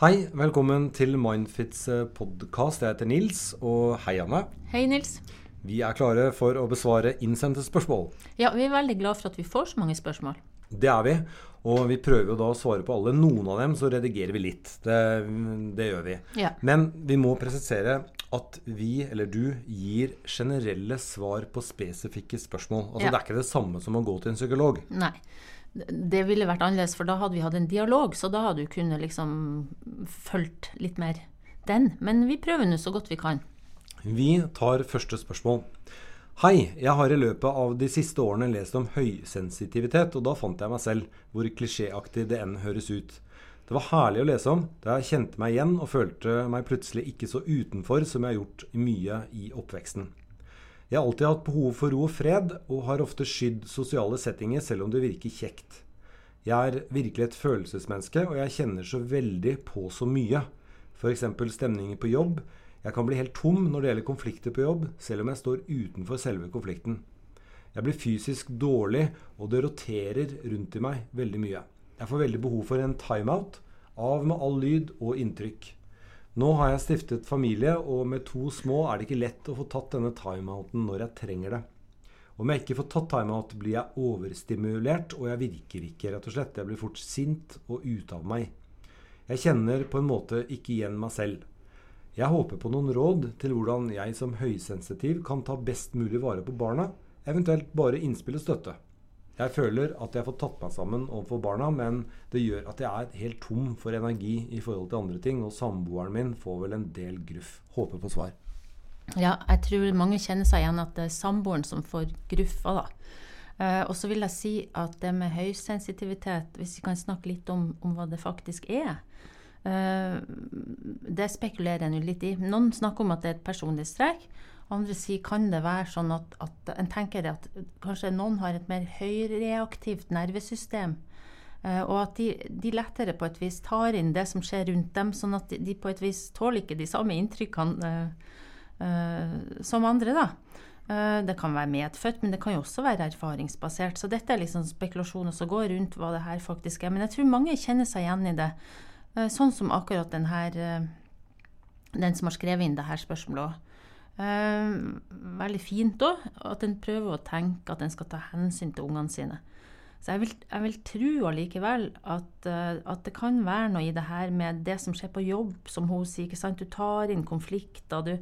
Hei, velkommen til Mindfits podkast. Jeg heter Nils, og hei, Anne. Hei, Nils. Vi er klare for å besvare innsendte spørsmål. Ja, vi er veldig glad for at vi får så mange spørsmål. Det er vi. Og vi prøver jo da å svare på alle. Noen av dem så redigerer vi litt. Det, det gjør vi. Ja. Men vi må presisere at vi, eller du, gir generelle svar på spesifikke spørsmål. Altså Ja. Det er ikke det samme som å gå til en psykolog. Nei. Det ville vært annerledes, for da hadde vi hatt en dialog, så da hadde du kunnet liksom fulgt litt mer den. Men vi prøver nå så godt vi kan. Vi tar første spørsmål. Hei, jeg har i løpet av de siste årene lest om høysensitivitet, og da fant jeg meg selv, hvor klisjéaktig det enn høres ut. Det var herlig å lese om, da jeg kjente meg igjen og følte meg plutselig ikke så utenfor som jeg har gjort mye i oppveksten. Jeg har alltid hatt behov for ro og fred, og har ofte skydd sosiale settinger selv om det virker kjekt. Jeg er virkelig et følelsesmenneske, og jeg kjenner så veldig på så mye. F.eks. stemninger på jobb. Jeg kan bli helt tom når det gjelder konflikter på jobb, selv om jeg står utenfor selve konflikten. Jeg blir fysisk dårlig, og det roterer rundt i meg veldig mye. Jeg får veldig behov for en timeout, av med all lyd og inntrykk. Nå har jeg stiftet familie, og med to små er det ikke lett å få tatt denne timeouten når jeg trenger det. Om jeg ikke får tatt timeout, blir jeg overstimulert, og jeg virker ikke, rett og slett. Jeg blir fort sint og ute av meg. Jeg kjenner på en måte ikke igjen meg selv. Jeg håper på noen råd til hvordan jeg som høysensitiv kan ta best mulig vare på barna, eventuelt bare innspill og støtte. Jeg føler at jeg får tatt meg sammen overfor barna, men det gjør at jeg er helt tom for energi i forhold til andre ting, og samboeren min får vel en del gruff. Håper på svar. Ja, jeg tror mange kjenner seg igjen at det er samboeren som får gruffa, da. Eh, og så vil jeg si at det med høysensitivitet, hvis vi kan snakke litt om, om hva det faktisk er eh, Det spekulerer jeg nå litt i. Noen snakker om at det er et personlighetstrekk. Andre sier kan det være sånn at, at en tenker at kanskje noen har et mer høyreaktivt nervesystem. eh, og at de, de lettere på et vis tar inn det som skjer rundt dem, sånn at de, på et vis tåler ikke de samme inntrykkene uh, uh, som andre, da. Det kan være medfødt, men det kan jo også være erfaringsbasert. Så dette er liksom spekulasjoner som går rundt hva det her faktisk er. Men jeg tror mange kjenner seg igjen i det. Sånn som akkurat den her Den som har skrevet inn det her spørsmålet òg. Veldig fint òg at en prøver å tenke at en skal ta hensyn til ungene sine. Så jeg vil, jeg vil tro allikevel at, eh, at det kan være noe i det her med det som skjer på jobb, som hun sier. ikke sant? Du tar inn konflikter. du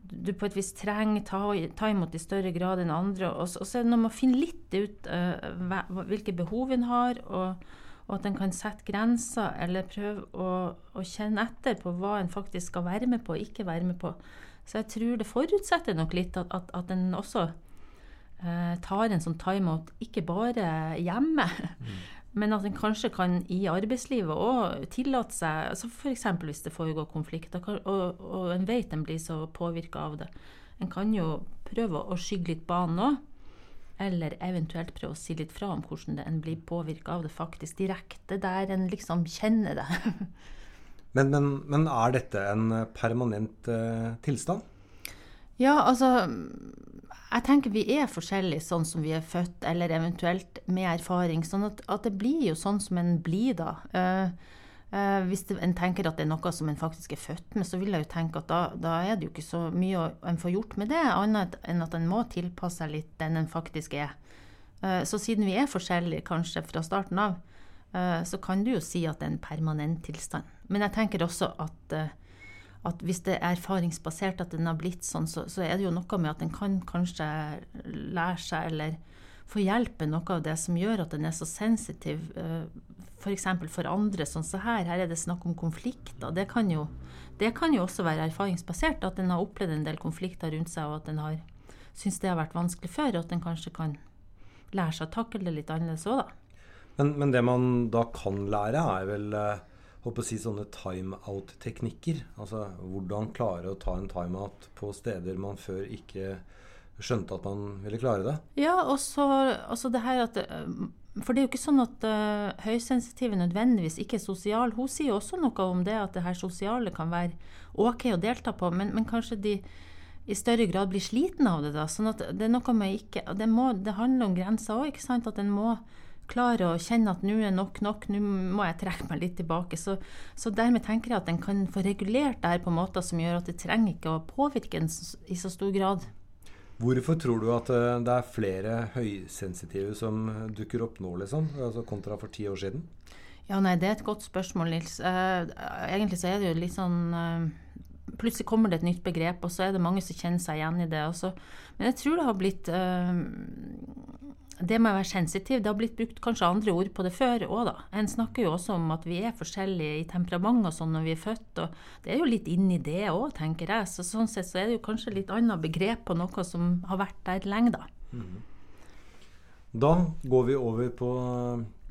du på et vis trenger ta, ta imot i større grad enn andre. Og og så er det noe med å finne litt ut eh, hva- hvilke behov en har, og, og at en kan sette grenser, eller prøve å, å kjenne etter på hva en faktisk skal være med på og ikke være med på. Så jeg tror det forutsetter nok litt at, at, at en også eh, tar en sånn timeout, ikke bare hjemme. Men at en kanskje kan i arbeidslivet òg tillate seg altså F.eks. hvis det foregår konflikter, og, og en vet en blir så påvirka av det. En kan jo prøve å skygge litt banen òg. Eller eventuelt prøve å si litt fra om hvordan det en blir påvirka av det faktisk direkte, der en liksom kjenner det. Men, men, men er dette en eh, permanent eh, tilstand? Ja, altså Jeg tenker vi er forskjellige sånn som vi er født, eller eventuelt med erfaring. Sånn at, at det blir jo sånn som en blir da. Uh, eh, hvis det, en tenker at det er noe som en faktisk er født med, så vil jeg jo tenke at da, da er det jo ikke så mye en får gjort med det, annet enn at en må tilpasse seg litt den en faktisk er. Eh, så siden vi er forskjellige kanskje fra starten av, så kan du jo si at det er en permanent tilstand. Men jeg tenker også at eh, at hvis det er erfaringsbasert at den har blitt sånn, så, så er det jo noe med at den kan kanskje lære seg eller få hjelp med noe av det som gjør at den er så sensitiv. F.eks. For, for andre, sånn som så her. Her er det snakk om konflikter. Det kan, jo, det kan jo også være erfaringsbasert. At den har opplevd en del konflikter rundt seg, og at den har syns det har vært vanskelig før. Og at den kanskje kan lære seg å takle det litt annerledes òg, da. Men, men det man da kan lære, er vel eh, håper å si sånne timeout-teknikker. Altså hvordan klare å ta en timeout på steder man før ikke skjønte at man ville klare det. Ja, og så det her at eh, For det er jo ikke sånn at uh, høysensitive nødvendigvis ikke er sosiale. Hun sier også noe om det at det her sosiale kan være OK å delta på, men, men kanskje de i større grad blir sliten av det. da, sånn at Det er noe med ikke, det, må, det handler om grenser òg. At en må oppklare å kjenne at nå er nok nok, nå må jeg trekke meg litt tilbake. Så, så, dermed tenker jeg at en kan få regulert det her på måter som gjør at det trenger ikke å påvirke en i så stor grad. Hvorfor tror du at eh, det er flere høysensitive som dukker opp nå, liksom, altså kontra for ti år siden? Ja, nei, Det er et godt spørsmål, Nils. Uh, egentlig så er det jo litt sånn uh, Plutselig kommer det et nytt begrep, og så er det mange som kjenner seg igjen i det. Også. Men jeg tror det har blitt uh, det med å være sensitiv, det har blitt brukt kanskje andre ord på det før òg, da. En snakker jo også om at vi er forskjellige i temperament og sånn når vi er født, og det er jo litt inni det òg, tenker jeg. Så sånn sett så er det jo kanskje litt annet begrep på noe som har vært der lenge, da. Mm. Da går vi over på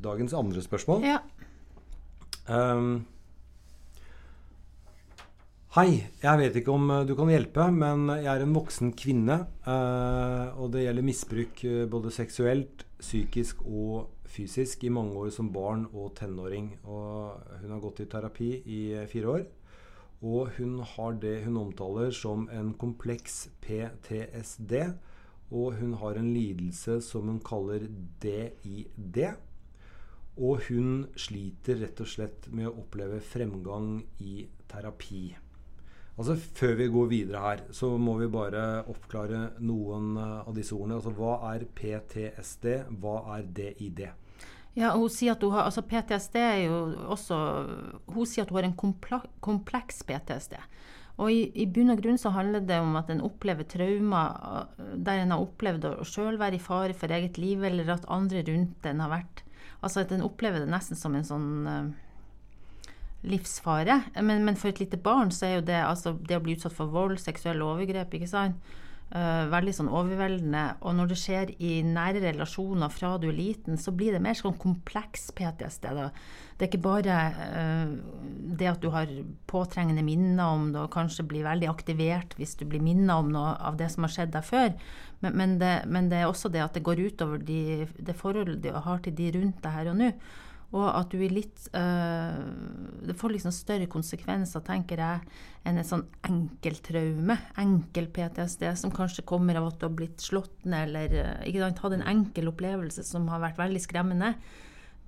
dagens andre spørsmål. Ja. Um, Hei, jeg vet ikke om eh, du kan hjelpe, men jeg er en voksen kvinne. Uh, og det gjelder misbruk uh, både seksuelt, psykisk og fysisk i mange år som barn og tenåring. Og hun har gått i terapi i fire år. Og hun har det hun omtaler som en kompleks PTSD. Og hun har en lidelse som hun kaller DID. Og hun sliter rett og slett med å oppleve fremgang i terapi. Altså Før vi går videre her, så må vi bare oppklare noen eh, av disse ordene. Altså Hva er PTSD? Hva er DID? Ja, hun sier at hun har, altså PTSD er jo også Hun sier at hun har en kompleks PTSD. Og i, i bunn og grunn så handler det om at en opplever traumer eh, der en har opplevd å sjøl være i fare for eget liv, eller at andre rundt en har vært Altså at en opplever det nesten som en sånn uh, livsfare. Men, men, for et lite barn så er jo det altså det å bli utsatt for vold, seksuelle overgrep, ikke sant. Uh, veldig sånn overveldende. Og når det skjer i nære relasjoner fra du er liten, så blir det mer sånn kompleks PTSD. Da. Det er ikke bare uh, det at du har påtrengende minner om det, og kanskje blir veldig aktivert hvis du blir minnet om noe av det som har skjedd deg før. Men, men, det, men det, er også det at det går utover de, det forholdet du har til de rundt deg her og nå. Og at du er litt øh, Det får liksom større konsekvenser, tenker jeg, enn et sånn enkeltraume. Enkel PTSD, som kanskje kommer av at du har blitt slått ned eller uh, ikke sant, hatt en enkel opplevelse som har vært veldig skremmende.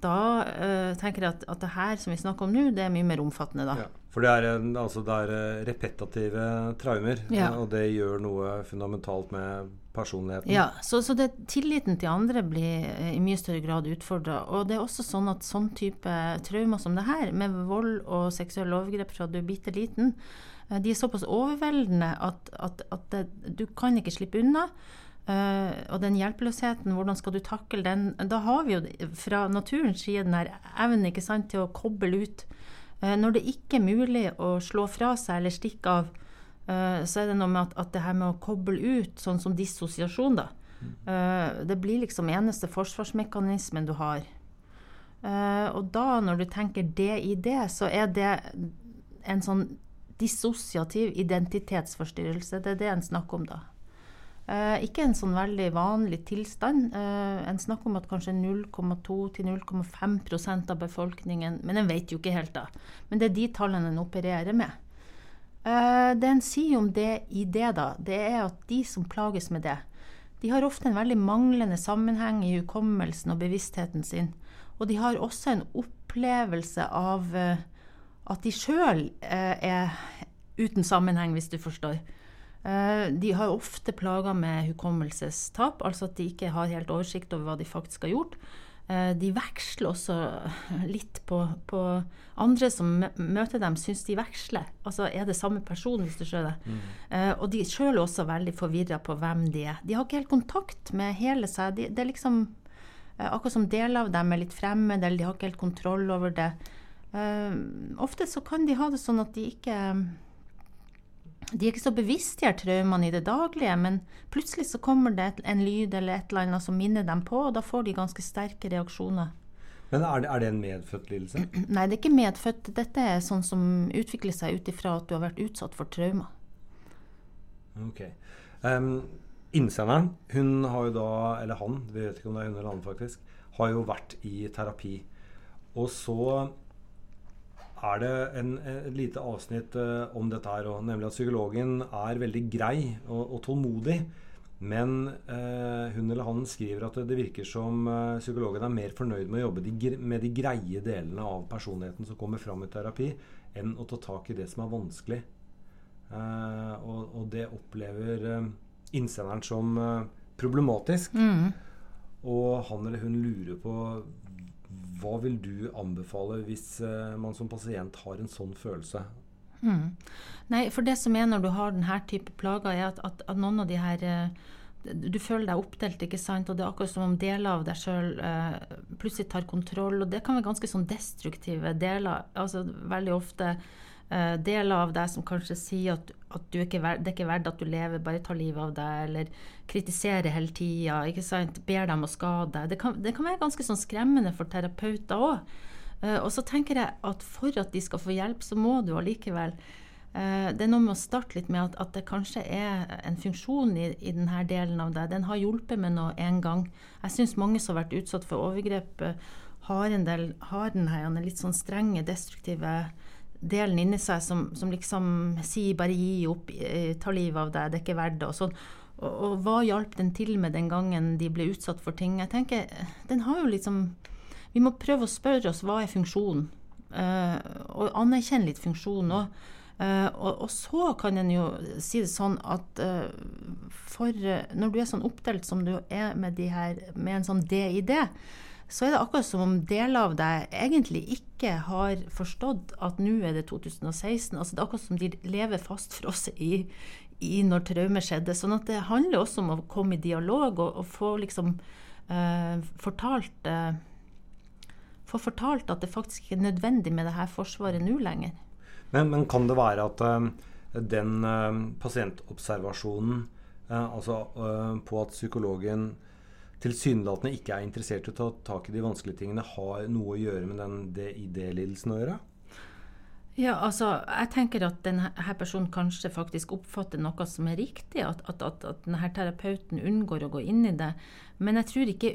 Da uh, tenker jeg at, at det her som vi snakker om nå, det er mye mer omfattende, da. Ja, for det er, altså, det er repetative traumer, ja. og det gjør noe fundamentalt med personligheten. Ja, så, så det, tilliten til andre blir eh, i mye større grad utfordra. Og det er også sånn at sånn type traumer som det her, med vold og seksuelle overgrep fra du er bitte liten, eh, de er såpass overveldende at, at, at det, du kan ikke slippe unna. Uh, og den hjelpeløsheten, hvordan skal du takle den? Da har vi jo fra naturens side den her evnen ikke sant, til å koble ut. Uh, når det ikke er mulig å slå fra seg eller stikke av, Uh, så er det noe med at, at, det her med å koble ut, sånn som dissosiasjon, da Det blir liksom eneste forsvarsmekanismen du har. Og da, når du tenker det i det, så er det en sånn dissosiativ identitetsforstyrrelse. Det er det en snakker om da. Ikke en sånn veldig vanlig tilstand. en snakker om at kanskje 0,2 0,5% av befolkningen Men en vet jo ikke helt, da. Men det er de tallene en opererer med. Eh, det en sier om det i det, da, det er at de som plages med det, de har ofte en veldig manglende sammenheng i hukommelsen og bevisstheten sin. Og de har også en opplevelse av uh, at de sjøl eh, er uten sammenheng, hvis du forstår. De har ofte plager med hukommelsestap, altså at de ikke har helt oversikt over hva de faktisk har gjort. Eh, de veksler også litt på, på Andre som møter dem, syns de veksler. Altså er det samme person, hvis du skjønner. Mm. Uh, og de sjøl er også veldig forvirra på hvem de er. De har ikke helt kontakt med hele seg. De, det er liksom akkurat som deler av dem er litt fremmede, eller de har ikke helt kontroll over det. Ofte så kan de ha det sånn at de ikke de er ikke så bevisst her traumene i det daglige, men plutselig så kommer det en lyd eller et eller annet som minner dem på, og da får de ganske sterke reaksjoner. Men er det, er det en medfødt lidelse? Nei, det er ikke medfødt. Dette er sånn som utvikler seg ut ifra at du har vært utsatt for traumer. Ok. Um, innsenderen, hun har jo da, eller han, vi vet ikke om det er hun eller han faktisk, har jo vært i terapi. Og så er det en, et lite avsnitt uh, om dette her, òg. nemlig at psykologen er veldig grei og, og, tålmodig Men eh, hun eller han skriver at det virker som eh, psykologen er mer fornøyd med å jobbe de, med de greie delene av personligheten som kommer fram i terapi, enn å ta tak i det som er vanskelig. Eh, og, og, det opplever eh, innsenderen som eh, problematisk. Mm. Og han eller hun lurer på hva vil du anbefale hvis eh, man som pasient har en sånn følelse? Mm. Nei, for det som er når du har denne type plager, er at, at, at noen av de her eh, du føler deg oppdelt, ikke sant? og det er akkurat som om deler av deg sjøl eh, plutselig tar kontroll. Og det kan være ganske sånn destruktive deler. altså Veldig ofte eh, deler av deg som kanskje sier at, at du ikke, det er ikke verdt at du lever, bare ta livet av deg, eller kritiserer hele tida, ber dem å skade deg. Det kan, være ganske sånn skremmende for terapeuter òg. Uh, og så tenker jeg at for at de skal få hjelp, så må du allikevel uh, det er noe med å starte litt med at, at det kanskje er en funksjon i, i, denne delen av deg. Den har hjulpet med noe en gang. Jeg syns mange som har vært utsatt for overgrep, eh, har, en del, har denne litt sånn strenge, destruktive delen inni seg som, som liksom sier 'bare gi opp, ta livet av deg, det er ikke verdt det'. Og, sånn. og, og hva hjalp den til med den gangen de ble utsatt for ting? Jeg tenker, Den har jo liksom vi må prøve å spørre oss hva er funksjonen, uh, og anerkjenne litt funksjonen òg. Uh, eh, og, og, så kan en jo si det sånn at uh, for når du er sånn oppdelt som du er med, her, med en sånn DID, så er det akkurat som om deler av deg egentlig ikke har forstått at nå er det 2016. altså Det er akkurat som de lever fast for oss i, i når traumer skjedde. sånn at det handler også om å komme i dialog og, og få liksom fortalt få fortalt at det faktisk ikke er nødvendig med det her forsvaret nå lenger. Men, men, kan det være at uh, den uh, pasientobservasjonen, uh, altså på at psykologen tilsynelatende ikke er interessert i å ta tak i de vanskelige tingene, har noe å gjøre med den DID-lidelsen å gjøre? Ja, altså, jeg tenker at denne personen kanskje faktisk oppfatter noe som er riktig, at, at, at denne terapeuten unngår å gå inn i det. Men jeg tror ikke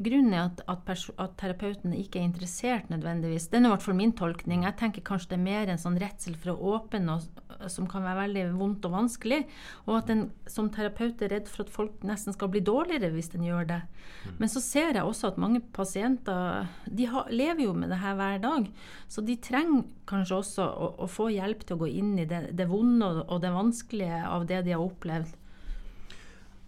grunnen er at, at, terapeuten ikke er interessert nødvendigvis. Det er i hvert fall min tolkning. Jeg tenker kanskje det er mer en sånn redsel for å åpne og som kan være veldig vondt og vanskelig. Og at en som terapeut er redd for at folk nesten skal bli dårligere hvis en gjør det. Mm. Men så ser jeg også at mange pasienter de har, lever jo med det her hver dag. Så de trenger kanskje også å, å få hjelp til å gå inn i det, det vonde og, og det vanskelige av det de har opplevd.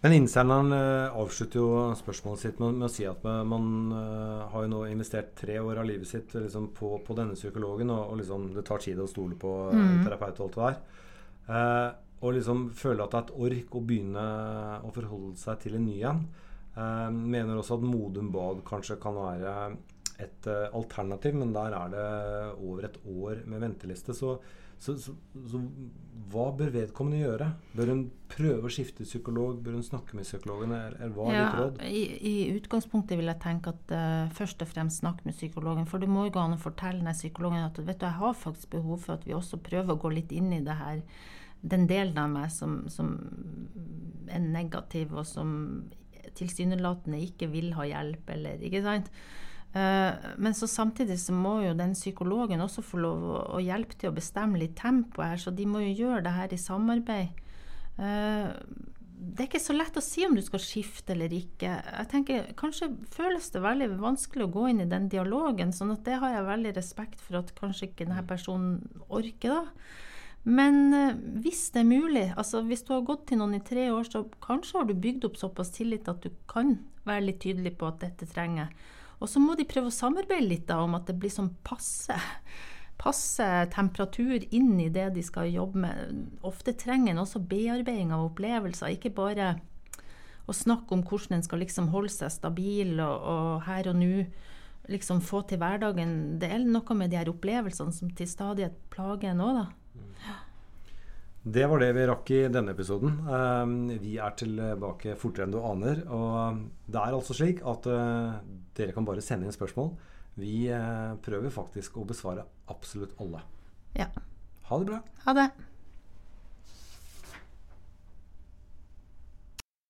Men innsenderen uh, avslutter jo spørsmålet sitt med, å si at man uh, har jo nå investert tre år av livet sitt liksom, på, på, denne psykologen, og, og liksom, det tar tid å stole på uh, mm. terapeut og alt det der. og liksom føle at det er et ork å begynne å forholde seg til en ny en. mener også at Modum Bad kanskje kan være et alternativ, men der er det over et år med venteliste. så så, så, så, hva bør vedkommende gjøre? Bør hun prøve å skifte psykolog? Bør hun snakke med psykologen? Eller, hva er ja, ditt råd? I, I, utgangspunktet vil jeg tenke at uh, først og fremst snakk med psykologen. For det må jo gå an å fortelle den psykologen at vet du, jeg har faktisk behov for at vi også prøver å gå litt inn i det her. Den delen av meg som, som er negativ, og som tilsynelatende ikke vil ha hjelp, eller ikke sant. Eh, men så samtidig så må jo den psykologen også få lov å, hjelpe til å bestemme litt tempo her, så de må jo gjøre det her i samarbeid. Eh, det er ikke så lett å si om du skal skifte eller ikke. Jeg tenker, Kanskje føles det veldig vanskelig å gå inn i den dialogen, sånn at det har jeg veldig respekt for at kanskje ikke denne personen orker. da. Men eh, hvis det er mulig, altså hvis du har gått til noen i tre år, så kanskje har du bygd opp såpass tillit at du kan være litt tydelig på at dette trenger jeg. Og så må de prøve å samarbeide litt da, om at det blir sånn passe, passe temperatur inn i det de skal jobbe med. Ofte trenger en også bearbeiding av opplevelser, ikke bare å snakke om hvordan en skal liksom holde seg stabil og, og her og nå liksom få til hverdagen. Det er noe med de her opplevelsene som til stadighet plager en òg, da. Det var det vi rakk i denne episoden. Ehm, vi er tilbake fortere enn du aner. Og det er altså slik at eh, dere kan bare sende inn spørsmål. Vi eh, prøver faktisk å besvare absolutt alle. Ja. Ha det bra. Ha det.